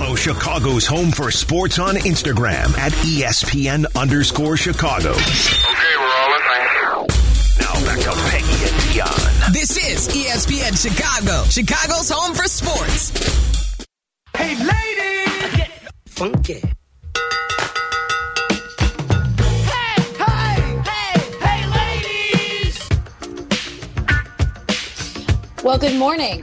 Follow Chicago's Home for Sports on Instagram at ESPN underscore Chicago. Okay, we're all listening. Now back to Peggy and Dionne. This is ESPN Chicago, Chicago's home for sports. Hey, ladies! Get funky. Hey, hey, hey, hey, ladies! Well, good morning.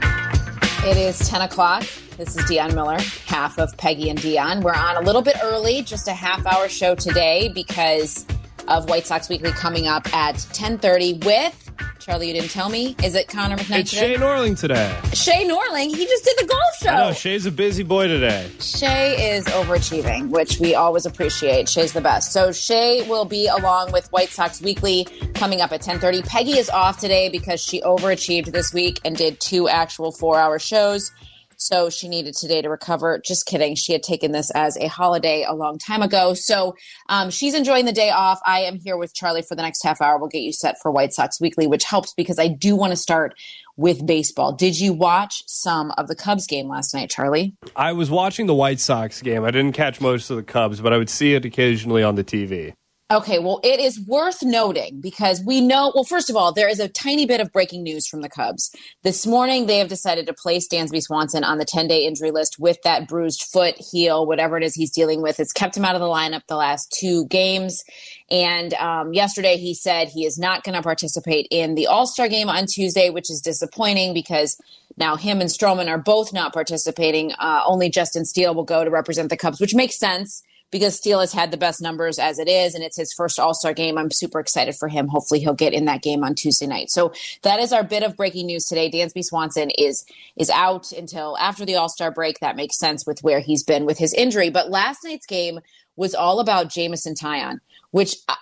It is 10 o'clock. This is Dionne Miller, half of Peggy and Dionne. We're on a little bit early, just a half hour show today because of White Sox Weekly coming up at 10:30 with Charlie. You didn't tell me. Is it Connor McKnight It's today? Shay Norling today. Shay Norling. He just did the golf show. Know Shay's a busy boy today. Shay is overachieving, which we always appreciate. Shay's the best. So Shay will be along with White Sox Weekly coming up at 10:30. Peggy is off today because she overachieved this week and did two actual 4-hour shows. So she needed today to recover. Just kidding. She had taken this as a holiday a long time ago. So um, she's enjoying the day off. I am here with Charlie for the next half hour. We'll get you set for White Sox Weekly, which helps because I do want to start with baseball. Did you watch some of the Cubs game last night, Charlie? I was watching the White Sox game. I didn't catch most of the Cubs, but I would see it occasionally on the TV. Okay, well, it is worth noting because we know, well, first of all, there is a tiny bit of breaking news from the Cubs. This morning, they have decided to place Dansby Swanson on the 10 day injury list with that bruised foot, heel, whatever it is he's dealing with. It's kept him out of the lineup the last two games. And um, yesterday, he said he is not going to participate in the All Star game on Tuesday, which is disappointing because now him and Stroman are both not participating. Uh, only Justin Steele will go to represent the Cubs, which makes sense because Steele has had the best numbers as it is, and it's his first All Star game. I'm super excited for him. Hopefully, he'll get in that game on Tuesday night. So that is our bit of breaking news today. Dansby Swanson is is out until after the All Star break. That makes sense with where he's been with his injury. But last night's game was all about Jameson Taillon, which I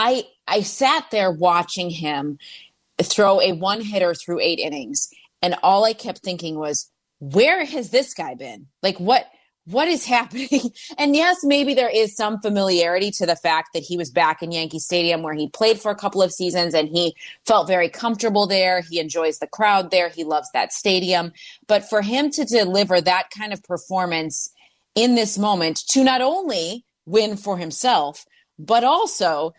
I, I sat there watching him throw a one hitter through eight innings, and all I kept thinking was, where has this guy been? Like what? What is happening? And yes, maybe there is some familiarity to the fact that he was back in Yankee Stadium where he played for a couple of seasons and he felt very comfortable there. He enjoys the crowd there. He loves that stadium. But for him to deliver that kind of performance in this moment to not only win for himself, but also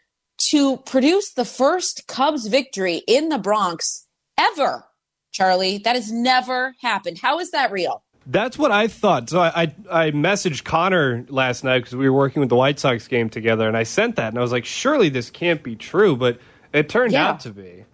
to produce the first Cubs victory in the Bronx ever. Charlie, that has never happened. How is that real? That's what I thought. So I I, I messaged Connor last night because we were working with the White Sox game together, and I sent that, and I was like, surely this can't be true, but it turned Yeah. out to be.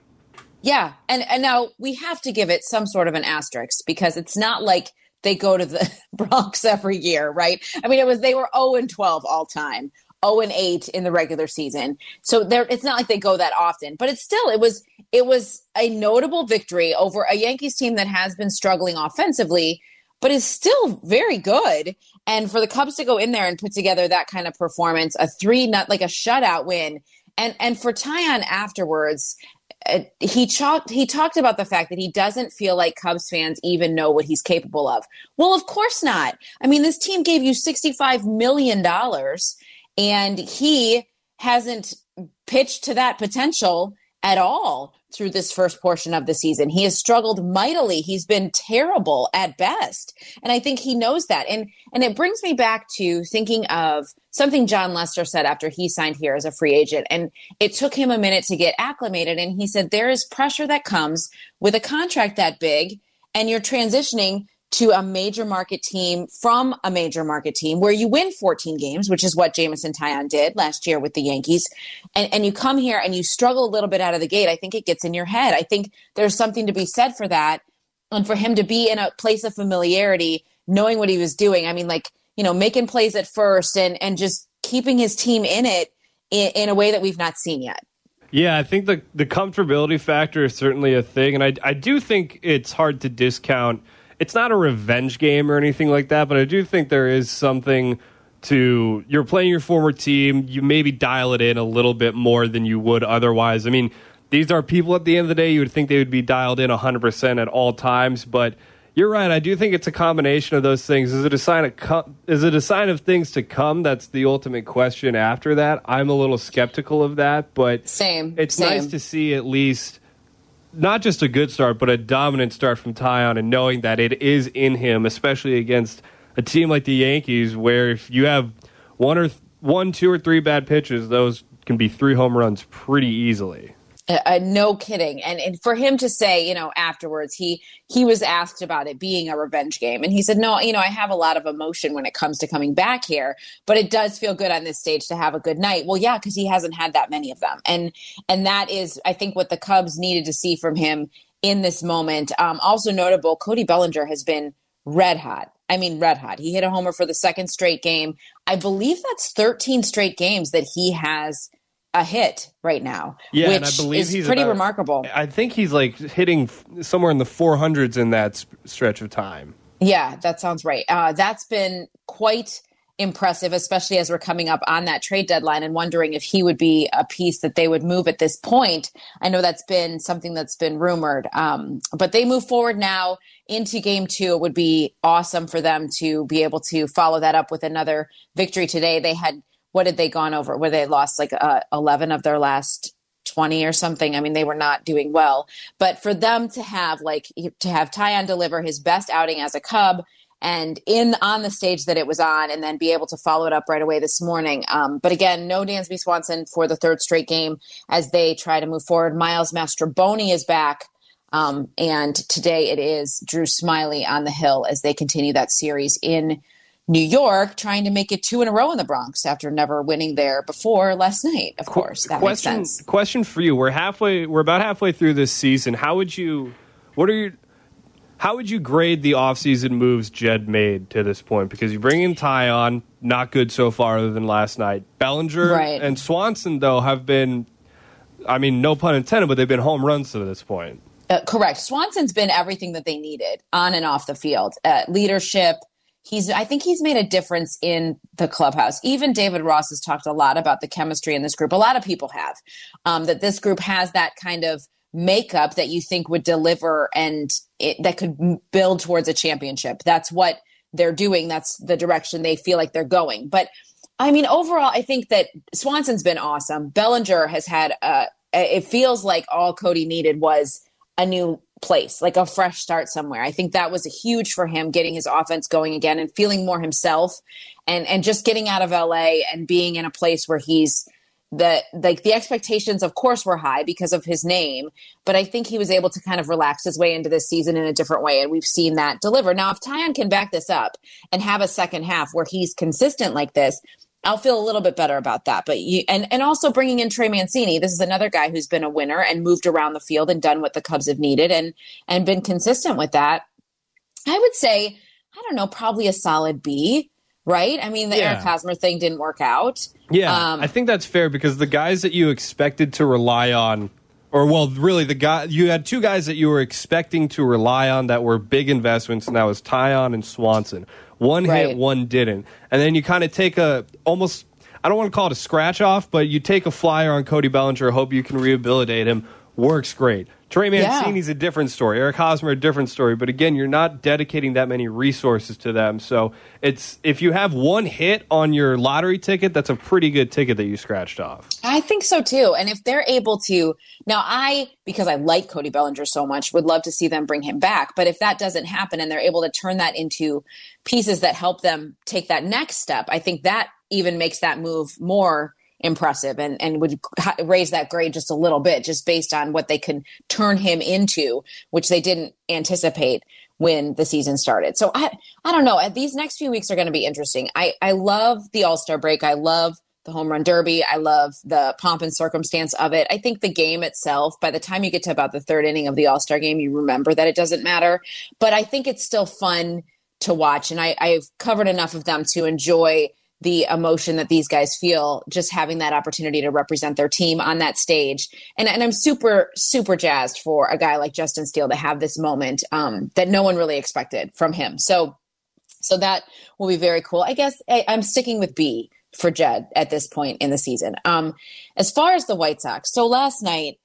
Yeah, and and now we have to give it some sort of an asterisk because it's not like they go to the Bronx every year, right? I mean, it was they were zero and twelve all time, zero and eight in the regular season. So there, it's not like they go that often, but it's still it was it was a notable victory over a Yankees team that has been struggling offensively, but is still very good. And for the Cubs to go in there and put together that kind of performance, a three not like a shutout win, and and for Taillon afterwards uh, he talked he talked about the fact that he doesn't feel like Cubs fans even know what he's capable of. Well, of course not. I mean, this team gave you 65 million dollars and he hasn't pitched to that potential at all through this first portion of the season. He has struggled mightily. He's been terrible at best. And I think he knows that. And and it brings me back to thinking of something Jon Lester said after he signed here as a free agent. And it took him a minute to get acclimated. And he said there is pressure that comes with a contract that big and you're transitioning to a major market team from a major market team where you win 14 games, which is what Jameson Taillon did last year with the Yankees. And, and you come here and you struggle a little bit out of the gate. I think it gets in your head. I think there's something to be said for that. And for him to be in a place of familiarity, knowing what he was doing. I mean, like, you know, making plays at first and, and just keeping his team in it in, in a way that we've not seen yet. Yeah, I think the the comfortability factor is certainly a thing, and I I do think it's hard to discount. It's not a revenge game or anything like that, but I do think there is something to you're playing your former team. You maybe dial it in a little bit more than you would otherwise. I mean, these are people at the end of the day. You would think they would be dialed in 100 percent at all times, but you're right. I do think it's a combination of those things. Is it a sign of co- is it a sign of things to come? That's the ultimate question. After that, I'm a little skeptical of that, but Same. it's same. nice to see at least not just a good start, but a dominant start from Taillon, and knowing that it is in him, especially against a team like the Yankees, where if you have one or th- one, two or three bad pitches, those can be three home runs pretty easily. Uh, uh, no kidding. And, and for him to say you know afterwards he he was asked about it being a revenge game. And he said no you know i have a lot of emotion when it comes to coming back here but it does feel good on this stage to have a good night. Well yeah because he hasn't had that many of them. And and that is i think what the cubs needed to see from him in this moment. Um, also notable cody bellinger has been red hot. I mean, red hot. He hit a homer for the second straight game. I believe that's 13 straight games that he has a hit right now. Yeah, which and I believe is he's pretty about- remarkable. I think he's like hitting somewhere in the 400s in that sp- stretch of time. Yeah, that sounds right. Uh, that's been quite impressive, especially as we're coming up on that trade deadline and wondering if he would be a piece that they would move at this point. I know that's been something that's been rumored, um, but they move forward now into game two. It would be awesome for them to be able to follow that up with another victory today. They had, what had they gone over? Where they lost like uh, 11 of their last 20 or something. I mean, they were not doing well. But for them to have like to have Taillon deliver his best outing as a Cub and in on the stage that it was on, and then be able to follow it up right away this morning. Um, but again, no Dansby Swanson for the third straight game as they try to move forward. Miles Mastrobuoni is back. Um, and today it is Drew Smyly on the hill as they continue that series in New York, trying to make it two in a row in the Bronx after never winning there before last night. Of course, that question, makes sense. Question for you: We're halfway. We're about halfway through this season. How would you? What are your? How would you grade the offseason moves Jed made to this point? Because you bring in Taillon, not good so far, other than last night. Bellinger Right. and Swanson, though, have been. I mean, no pun intended, but they've been home runs to this point. Uh, correct. Swanson's been everything that they needed on and off the field. Uh, leadership. He's. I think he's made a difference in the clubhouse. Even David Ross has talked a lot about the chemistry in this group. A lot of people have um, that this group has that kind of makeup that you think would deliver and it, that could build towards a championship. That's what they're doing. That's the direction they feel like they're going. But I mean, overall, I think that Swanson's been awesome. Bellinger has had. Uh, it feels like all Cody needed was a new place, like a fresh start somewhere. I think that was a huge for him getting his offense going again and feeling more himself and and just getting out of LA and being in a place where he's that like the expectations of course were high because of his name, but I think he was able to kind of relax his way into this season in a different way and we've seen that deliver. Now if Taillon can back this up and have a second half where he's consistent like this, I'll feel a little bit better about that. But you and and also bringing in Trey Mancini, this is another guy who's been a winner and moved around the field and done what the Cubs have needed and and been consistent with that. I would say, I don't know, probably a solid B, right? I mean, the Yeah. Eric Hosmer thing didn't work out. Yeah, Um, I think that's fair because the guys that you expected to rely on, or well, really the guy you had two guys that you were expecting to rely on that were big investments, and that was Taillon and Swanson. One hit, one didn't, and then you kind of take a almost. I don't want to call it a scratch off, but you take a flyer on Cody Bellinger, hope you can rehabilitate him. Works great. Trey Yeah. Mancini's a different story. Eric Hosmer a different story. But again, you're not dedicating that many resources to them. So it's if you have one hit on your lottery ticket, that's a pretty good ticket that you scratched off. I think so too. And if they're able to, now I, because I like Cody Bellinger so much, would love to see them bring him back. But if that doesn't happen and they're able to turn that into pieces that help them take that next step, I think that even makes that move more impressive and, and would raise that grade just a little bit, just based on what they can turn him into, which they didn't anticipate when the season started. So I, I don't know. These next few weeks are going to be interesting. I, I love the All Star break. I love the home run derby. I love the pomp and circumstance of it. I think the game itself, by the time you get to about the third inning of the All Star game, you remember that it doesn't matter. But I think it's still fun to watch. And I, I've covered enough of them to enjoy the emotion that these guys feel just having that opportunity to represent their team on that stage. And, and I'm super, super jazzed for a guy like Justin Steele to have this moment um, that no one really expected from him. So, so that will be very cool. I guess I, I'm sticking with B for Jed at this point in the season. Um, as far as the White Sox, so last night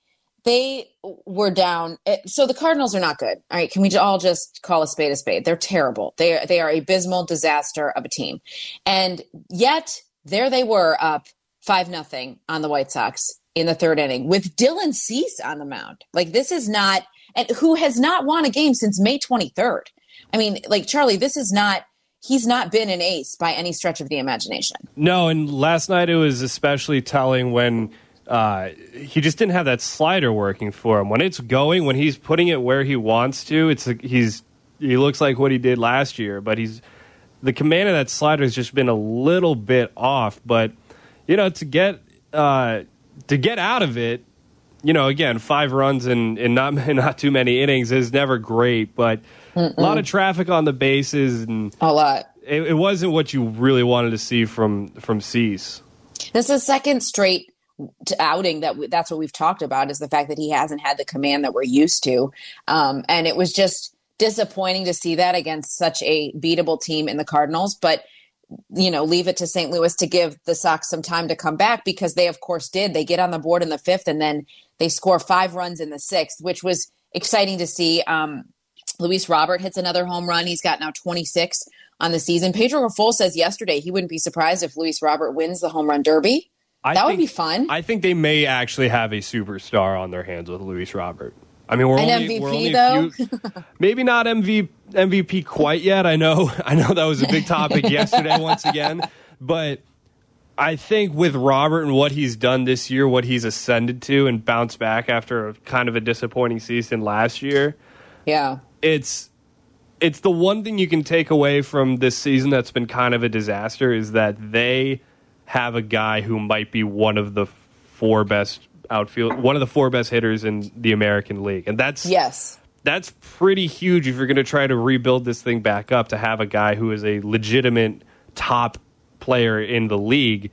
they were down. eh, So the Cardinals are not good. All right, can we all just call a spade a spade? They're terrible. They are, they are abysmal disaster of a team, and yet there they were up five nothing on the White Sox in the third inning with Dylan Cease on the mound. Like this is not, and who has not won a game since May twenty third. I mean, like Charlie, this is not he's not been an ace by any stretch of the imagination. No, and last night it was especially telling when uh, he just didn't have that slider working for him. When it's going, when he's putting it where he wants to, it's he's he looks like what he did last year, but he's the command of that slider has just been a little bit off. But you know, to get uh, to get out of it, you know, again, five runs in, in not not too many innings is never great, but Mm-mm. a lot of traffic on the bases and a lot. It, it wasn't what you really wanted to see from from Cease. This is second straight outing that that's what we've talked about is the fact that he hasn't had the command that we're used to, um, and it was just disappointing to see that against such a beatable team in the Cardinals, but you know, leave it to St. Louis to give the Sox some time to come back because they, of course, did. They get on the board in the fifth and then they score five runs in the sixth, which was exciting to see. Um, Luis Robert hits another home run. He's got now 26 on the season. Pedro Grifol says yesterday he wouldn't be surprised if Luis Robert wins the home run derby. I that think, would be fun. I think they may actually have a superstar on their hands with Luis Robert. I mean, we're An only, MVP we're only though. Few, maybe not MVP, MVP quite yet. I know, I know that was a big topic yesterday once again, but I think with Robert and what he's done this year, what he's ascended to, and bounced back after a, kind of a disappointing season last year. Yeah, it's it's the one thing you can take away from this season that's been kind of a disaster is that they have a guy who might be one of the four best outfield, one of the four best hitters in the American League, and that's yes, that's pretty huge if you're going to try to rebuild this thing back up to have a guy who is a legitimate top player in the league.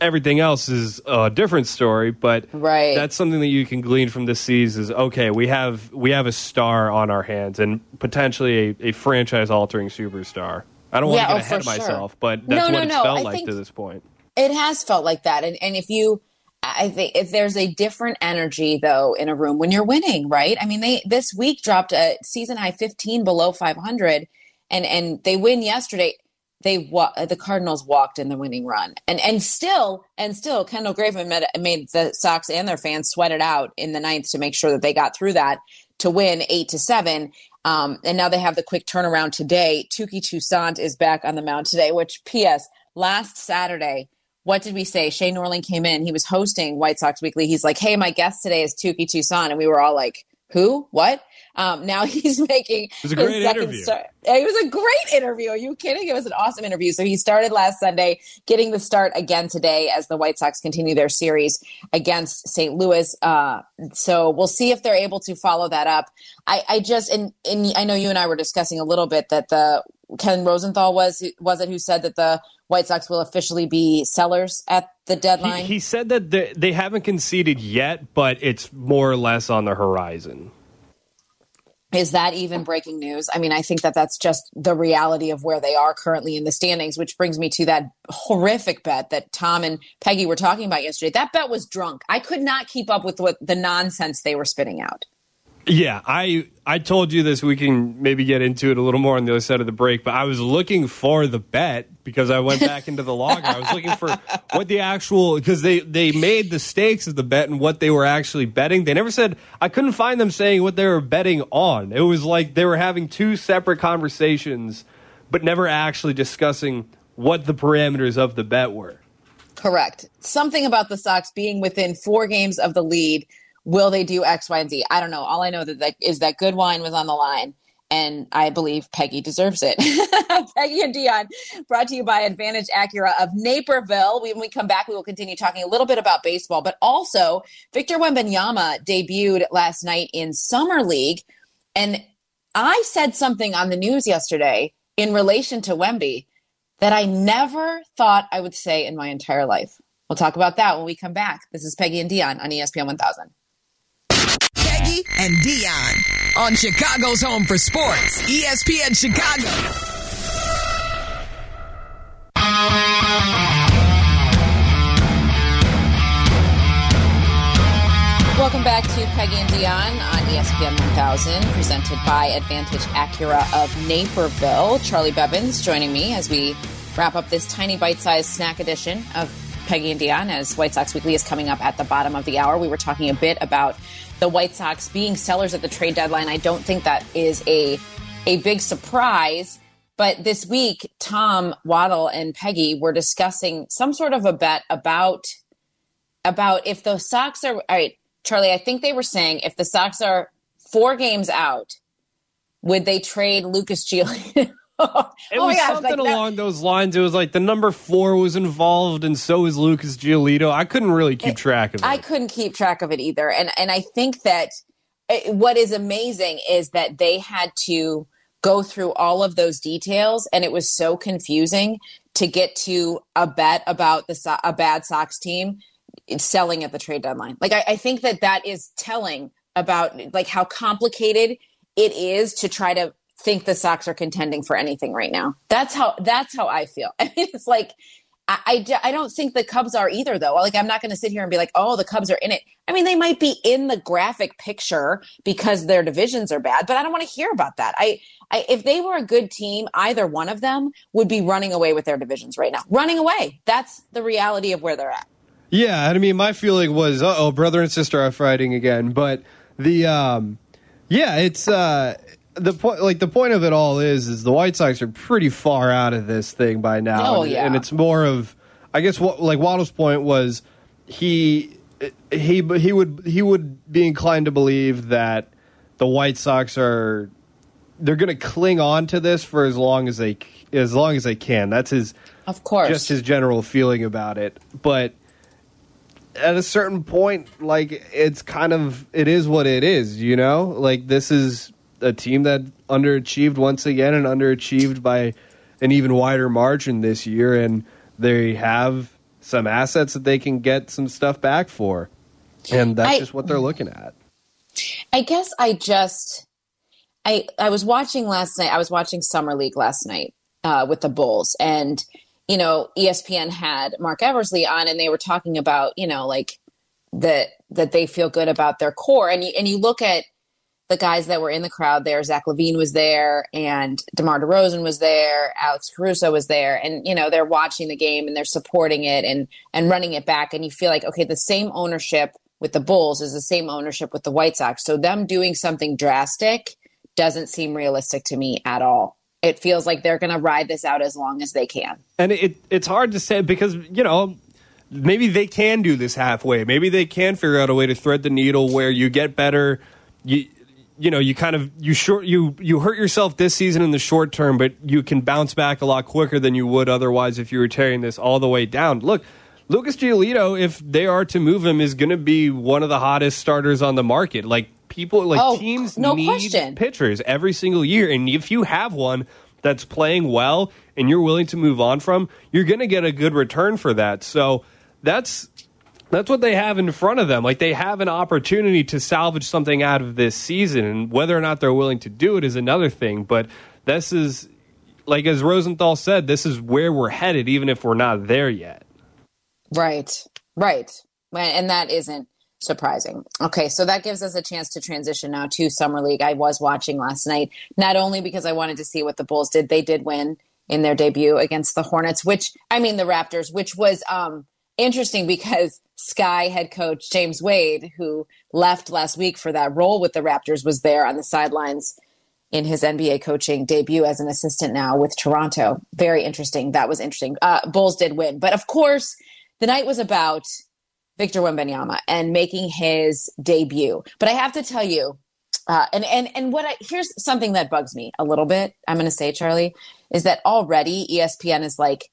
Everything else is a different story, but right. that's something that you can glean from this season. Is okay, we have we have a star on our hands and potentially a, a franchise altering superstar. I don't want Yeah, to oh, get ahead of sure. myself, but No, that's no, what it's no, felt I like to this point. It has felt like that. And and if you I think if there's a different energy though in a room when you're winning, right? I mean, they this week dropped a season high 15 below 500 and and they win yesterday. They wa- the Cardinals walked in the winning run. And and still and still Kendall Graveman made, made the Sox and their fans sweat it out in the ninth to make sure that they got through that to win 8 to 7. Um, and now they have the quick turnaround today. Touki Toussaint is back on the mound today, which PS last Saturday what did we say? Shane Norling came in. He was hosting White Sox Weekly. He's like, "Hey, my guest today is Touki Toussaint," and we were all like, "Who? What?" Um, now he's making was a great second interview. start. It was a great interview. Are you kidding? It was an awesome interview. So he started last Sunday, getting the start again today as the White Sox continue their series against St. Louis. Uh, so we'll see if they're able to follow that up. I, I just and, and I know you and I were discussing a little bit that the Ken Rosenthal was was it who said that the White Sox will officially be sellers at the deadline. He, he said that they, they haven't conceded yet, but it's more or less on the horizon. Is that even breaking news? I mean, I think that that's just the reality of where they are currently in the standings, which brings me to that horrific bet that Tom and Peggy were talking about yesterday. That bet was drunk. I could not keep up with what the nonsense they were spitting out. Yeah, I I told you this. We can maybe get into it a little more on the other side of the break. But I was looking for the bet because I went back into the log. I was looking for what the actual because they they made the stakes of the bet and what they were actually betting. They never said. I couldn't find them saying what they were betting on. It was like they were having two separate conversations, but never actually discussing what the parameters of the bet were. Correct. Something about the Sox being within four games of the lead. Will they do X, Y, and Z? I don't know. All I know that, that is that good wine was on the line, and I believe Peggy deserves it. Peggy and Dionne, brought to you by Advantage Acura of Naperville. When we come back, we will continue talking a little bit about baseball, but also Victor Wembanyama debuted last night in Summer League, and I said something on the news yesterday in relation to Wemby that I never thought I would say in my entire life. We'll talk about that when we come back. This is Peggy and Dionne on ESPN 1000. And Dionne on Chicago's home for sports, ESPN Chicago. Welcome back to Peggy and Dionne on ESPN 1000, presented by Advantage Acura of Naperville. Charlie Bevins joining me as we wrap up this tiny bite-sized snack edition of Peggy and Dionne as White Sox Weekly is coming up at the bottom of the hour. We were talking a bit about the White Sox being sellers at the trade deadline. I don't think that is a a big surprise But this week, Tom Waddle and Peggy were discussing some sort of a bet about about if the Sox are all right, Charlie. I think they were saying if the Sox are four games out, would they trade Lucas Giolito? oh It was gosh, something like that- along those lines. It was like the number four was involved, and so is Lucas Giolito. I couldn't really keep track of it. I couldn't keep track of it either. And and I think that uh, what is amazing is that they had to go through all of those details and it was so confusing to get to a bet about the So- a bad Sox team selling at the trade deadline. Like I, I think that that is telling about like how complicated it is to try to think the Sox are contending for anything right now. That's how that's how I feel. I mean, it's like I, I, I don't think the Cubs are either, though. Like, I'm not going to sit here and be like, oh, the Cubs are in it. I mean, they might be in the graphic picture because their divisions are bad, but I don't want to hear about that. I, I, if they were a good team, either one of them would be running away with their divisions right now. Running away. That's the reality of where they're at. Yeah, I mean, my feeling was, uh oh, brother and sister are fighting again. But the, um, yeah, it's uh, the point. Like the point of it all is, is the White Sox are pretty far out of this thing by now. Oh, and, yeah. and it's more of, I guess, what like Waddle's point was, he he he would he would be inclined to believe that the White Sox are they're going to cling on to this for as long as they as long as they can. That's his Of course. just his general feeling about it. But at a certain point, like it's kind of it is what it is, you know? Like this is a team that underachieved once again and underachieved by an even wider margin this year and they have some assets that they can get some stuff back for. And that's I- just what they're looking at. I guess I just I I was watching last night. I was watching Summer League last night uh, with the Bulls, and you know ESPN had Marc Eversley on, and they were talking about you know like that that they feel good about their core, and you and you look at the guys that were in the crowd there. Zach LaVine was there, and DeMar DeRozan was there. Alex Caruso was there, and you know they're watching the game and they're supporting it and and running it back, and you feel like okay, the same ownership with the Bulls is the same ownership with the White Sox. So them doing something drastic doesn't seem realistic to me at all. It feels like they're going to ride this out as long as they can. And it it's hard to say because you know maybe they can do this halfway. Maybe they can figure out a way to thread the needle where you get better. You you know you kind of you short you you hurt yourself this season in the short term, but you can bounce back a lot quicker than you would otherwise if you were tearing this all the way down. Look. Lucas Giolito, if they are to move him, is going to be one of the hottest starters on the market. Like people, like Oh, teams no need question. pitchers every single year. And if you have one that's playing well and you're willing to move on from, you're going to get a good return for that. So that's that's what they have in front of them. Like they have an opportunity to salvage something out of this season, and whether or not they're willing to do it is another thing. But this is like as Rosenthal said, this is where we're headed, even if we're not there yet. Right, right. And that isn't surprising. Okay, so that gives us a chance to transition now to Summer League. I was watching last night, not only because I wanted to see what the Bulls did, they did win in their debut against the Hornets, which, I mean, the Raptors, which was um, interesting because Sky head coach James Wade, who left last week for that role with the Raptors, was there on the sidelines in his NBA coaching debut as an assistant now with Toronto. Very interesting. That was interesting. Uh, Bulls did win. But of course, the night was about Victor Wembanyama and making his debut. But I have to tell you, uh, and and and what I here's something that bugs me a little bit. I'm going to say, Charlie, is that already ESPN is like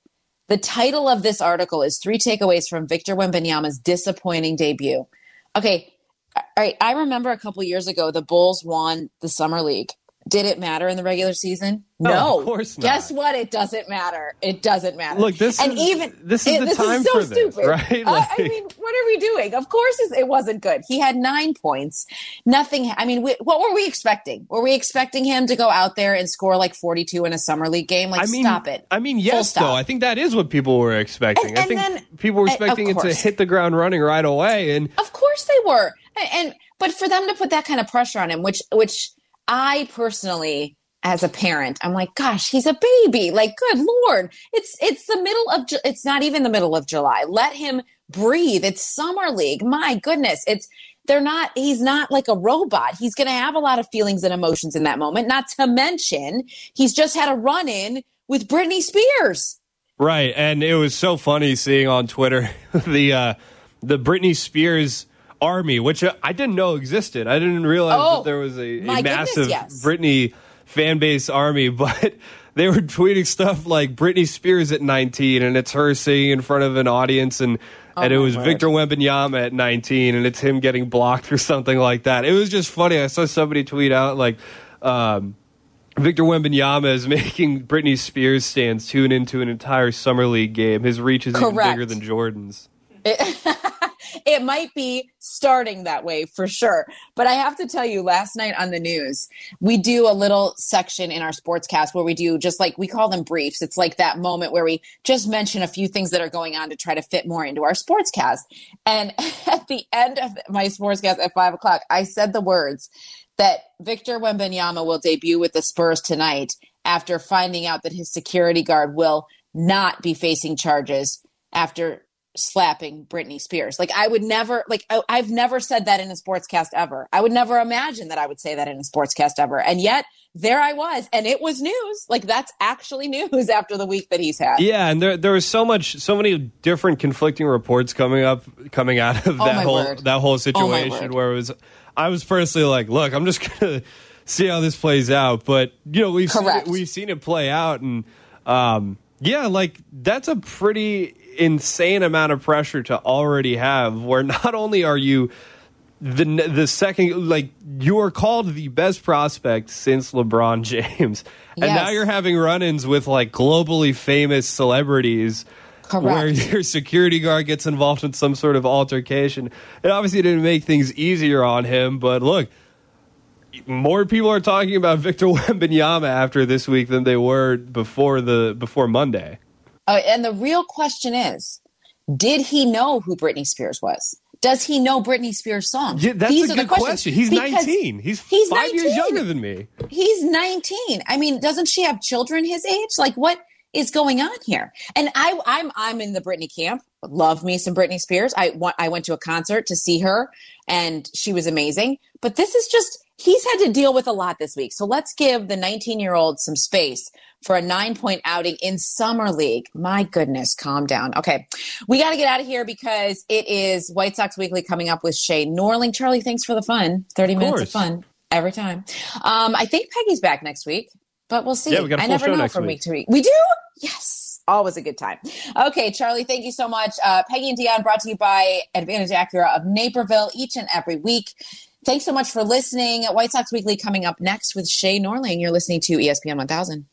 the title of this article is three takeaways from Victor Wembanyama's disappointing debut. Okay, all right. I remember a couple years ago the Bulls won the summer league. Did it matter in the regular season? No, No, of course not. Guess what? It doesn't matter. It doesn't matter. Look, this and is- even this is it- the time so for this, stupid. right? Uh, I mean, what are we doing? Of course, it wasn't good. He had nine points. Nothing. I mean, we, what were we expecting? Were we expecting him to go out there and score like forty-two in a summer league game? Like, I mean, stop it. I mean, yes, though. I think that is what people were expecting. And- I think then- people were expecting it to hit the ground running right away. And Of course they were. And, and but for them to put that kind of pressure on him, which which I personally as a parent, I'm like, gosh, he's a baby. Like, good lord. It's it's the middle of Ju- it's not even the middle of July. Let him breathe. It's summer league. My goodness. It's they're not he's not like a robot. He's going to have a lot of feelings and emotions in that moment. Not to mention, he's just had a run in with Britney Spears. Right, and it was so funny seeing on Twitter the uh, the Britney Spears army, which I didn't know existed. I didn't realize Oh, that there was a, a my goodness, massive yes. Britney fan base army, but they were tweeting stuff like Britney Spears at 19, and it's her singing in front of an audience, and and it Oh was word. Victor Wembanyama at 19, and it's him getting blocked or something like that. It was just funny. I saw somebody tweet out like. Um, Victor Wembanyama is making Britney Spears stands tune into an entire summer league game. His reach is even bigger than Jordan's. it might be starting that way for sure. But I have to tell you, last night on the news, we do a little section in our sportscast where we do just like we call them briefs. It's like that moment where we just mention a few things that are going on to try to fit more into our sportscast. And at the end of my sportscast at five o'clock, I said the words that Victor Wembanyama will debut with the Spurs tonight after finding out that his security guard will not be facing charges after slapping Britney Spears. Like I would never like I, I've never said that in a sportscast ever. I would never imagine that I would say that in a sportscast ever. And yet there I was and it was news. Like that's actually news after the week that he's had. Yeah, and there there was so much, so many different conflicting reports coming up, coming out of Oh, that my whole word. that whole Oh, situation. word. where it was, I was personally like, look, I'm just gonna see how this plays out. But you know, we've seen it, we've seen it play out, and um, yeah, like that's a pretty insane amount of pressure to already have. Where not only are you the the second like you are called the best prospect since LeBron James, and Yes. now you're having run-ins with like globally famous celebrities. Correct. Where your security guard gets involved in some sort of altercation. It obviously didn't make things easier on him, but look, more people are talking about Victor Wembanyama after this week than they were before the before Monday. Uh, and the real question is, did he know who Britney Spears was? Does he know Britney Spears' songs? Yeah, that's These a good question. He's Because 19. He's, he's five years younger than me. He's 19. I mean, doesn't she have children his age? Like what is going on here? And I I'm I'm in the Britney camp. Love me some Britney Spears. I wa- I went to a concert to see her and she was amazing. But this is just he's had to deal with a lot this week. So let's give the 19-year-old some space for a 9-point outing in summer league. My goodness, calm down. Okay. We got to get out of here because it is White Sox Weekly coming up with Shay Norling. Charlie, thanks for the fun. 30 minutes of fun every time. Um, I think Peggy's back next week, but we'll see. Yeah, we got a I full never show know next from week. week to week. We do? Yes. Always a good time. Okay, Charlie, thank you so much. Uh, Peggy and Dionne brought to you by Advantage Acura of Naperville each and every week. Thanks so much for listening. White Sox Weekly coming up next with Shay Norling. You're listening to ESPN 1000.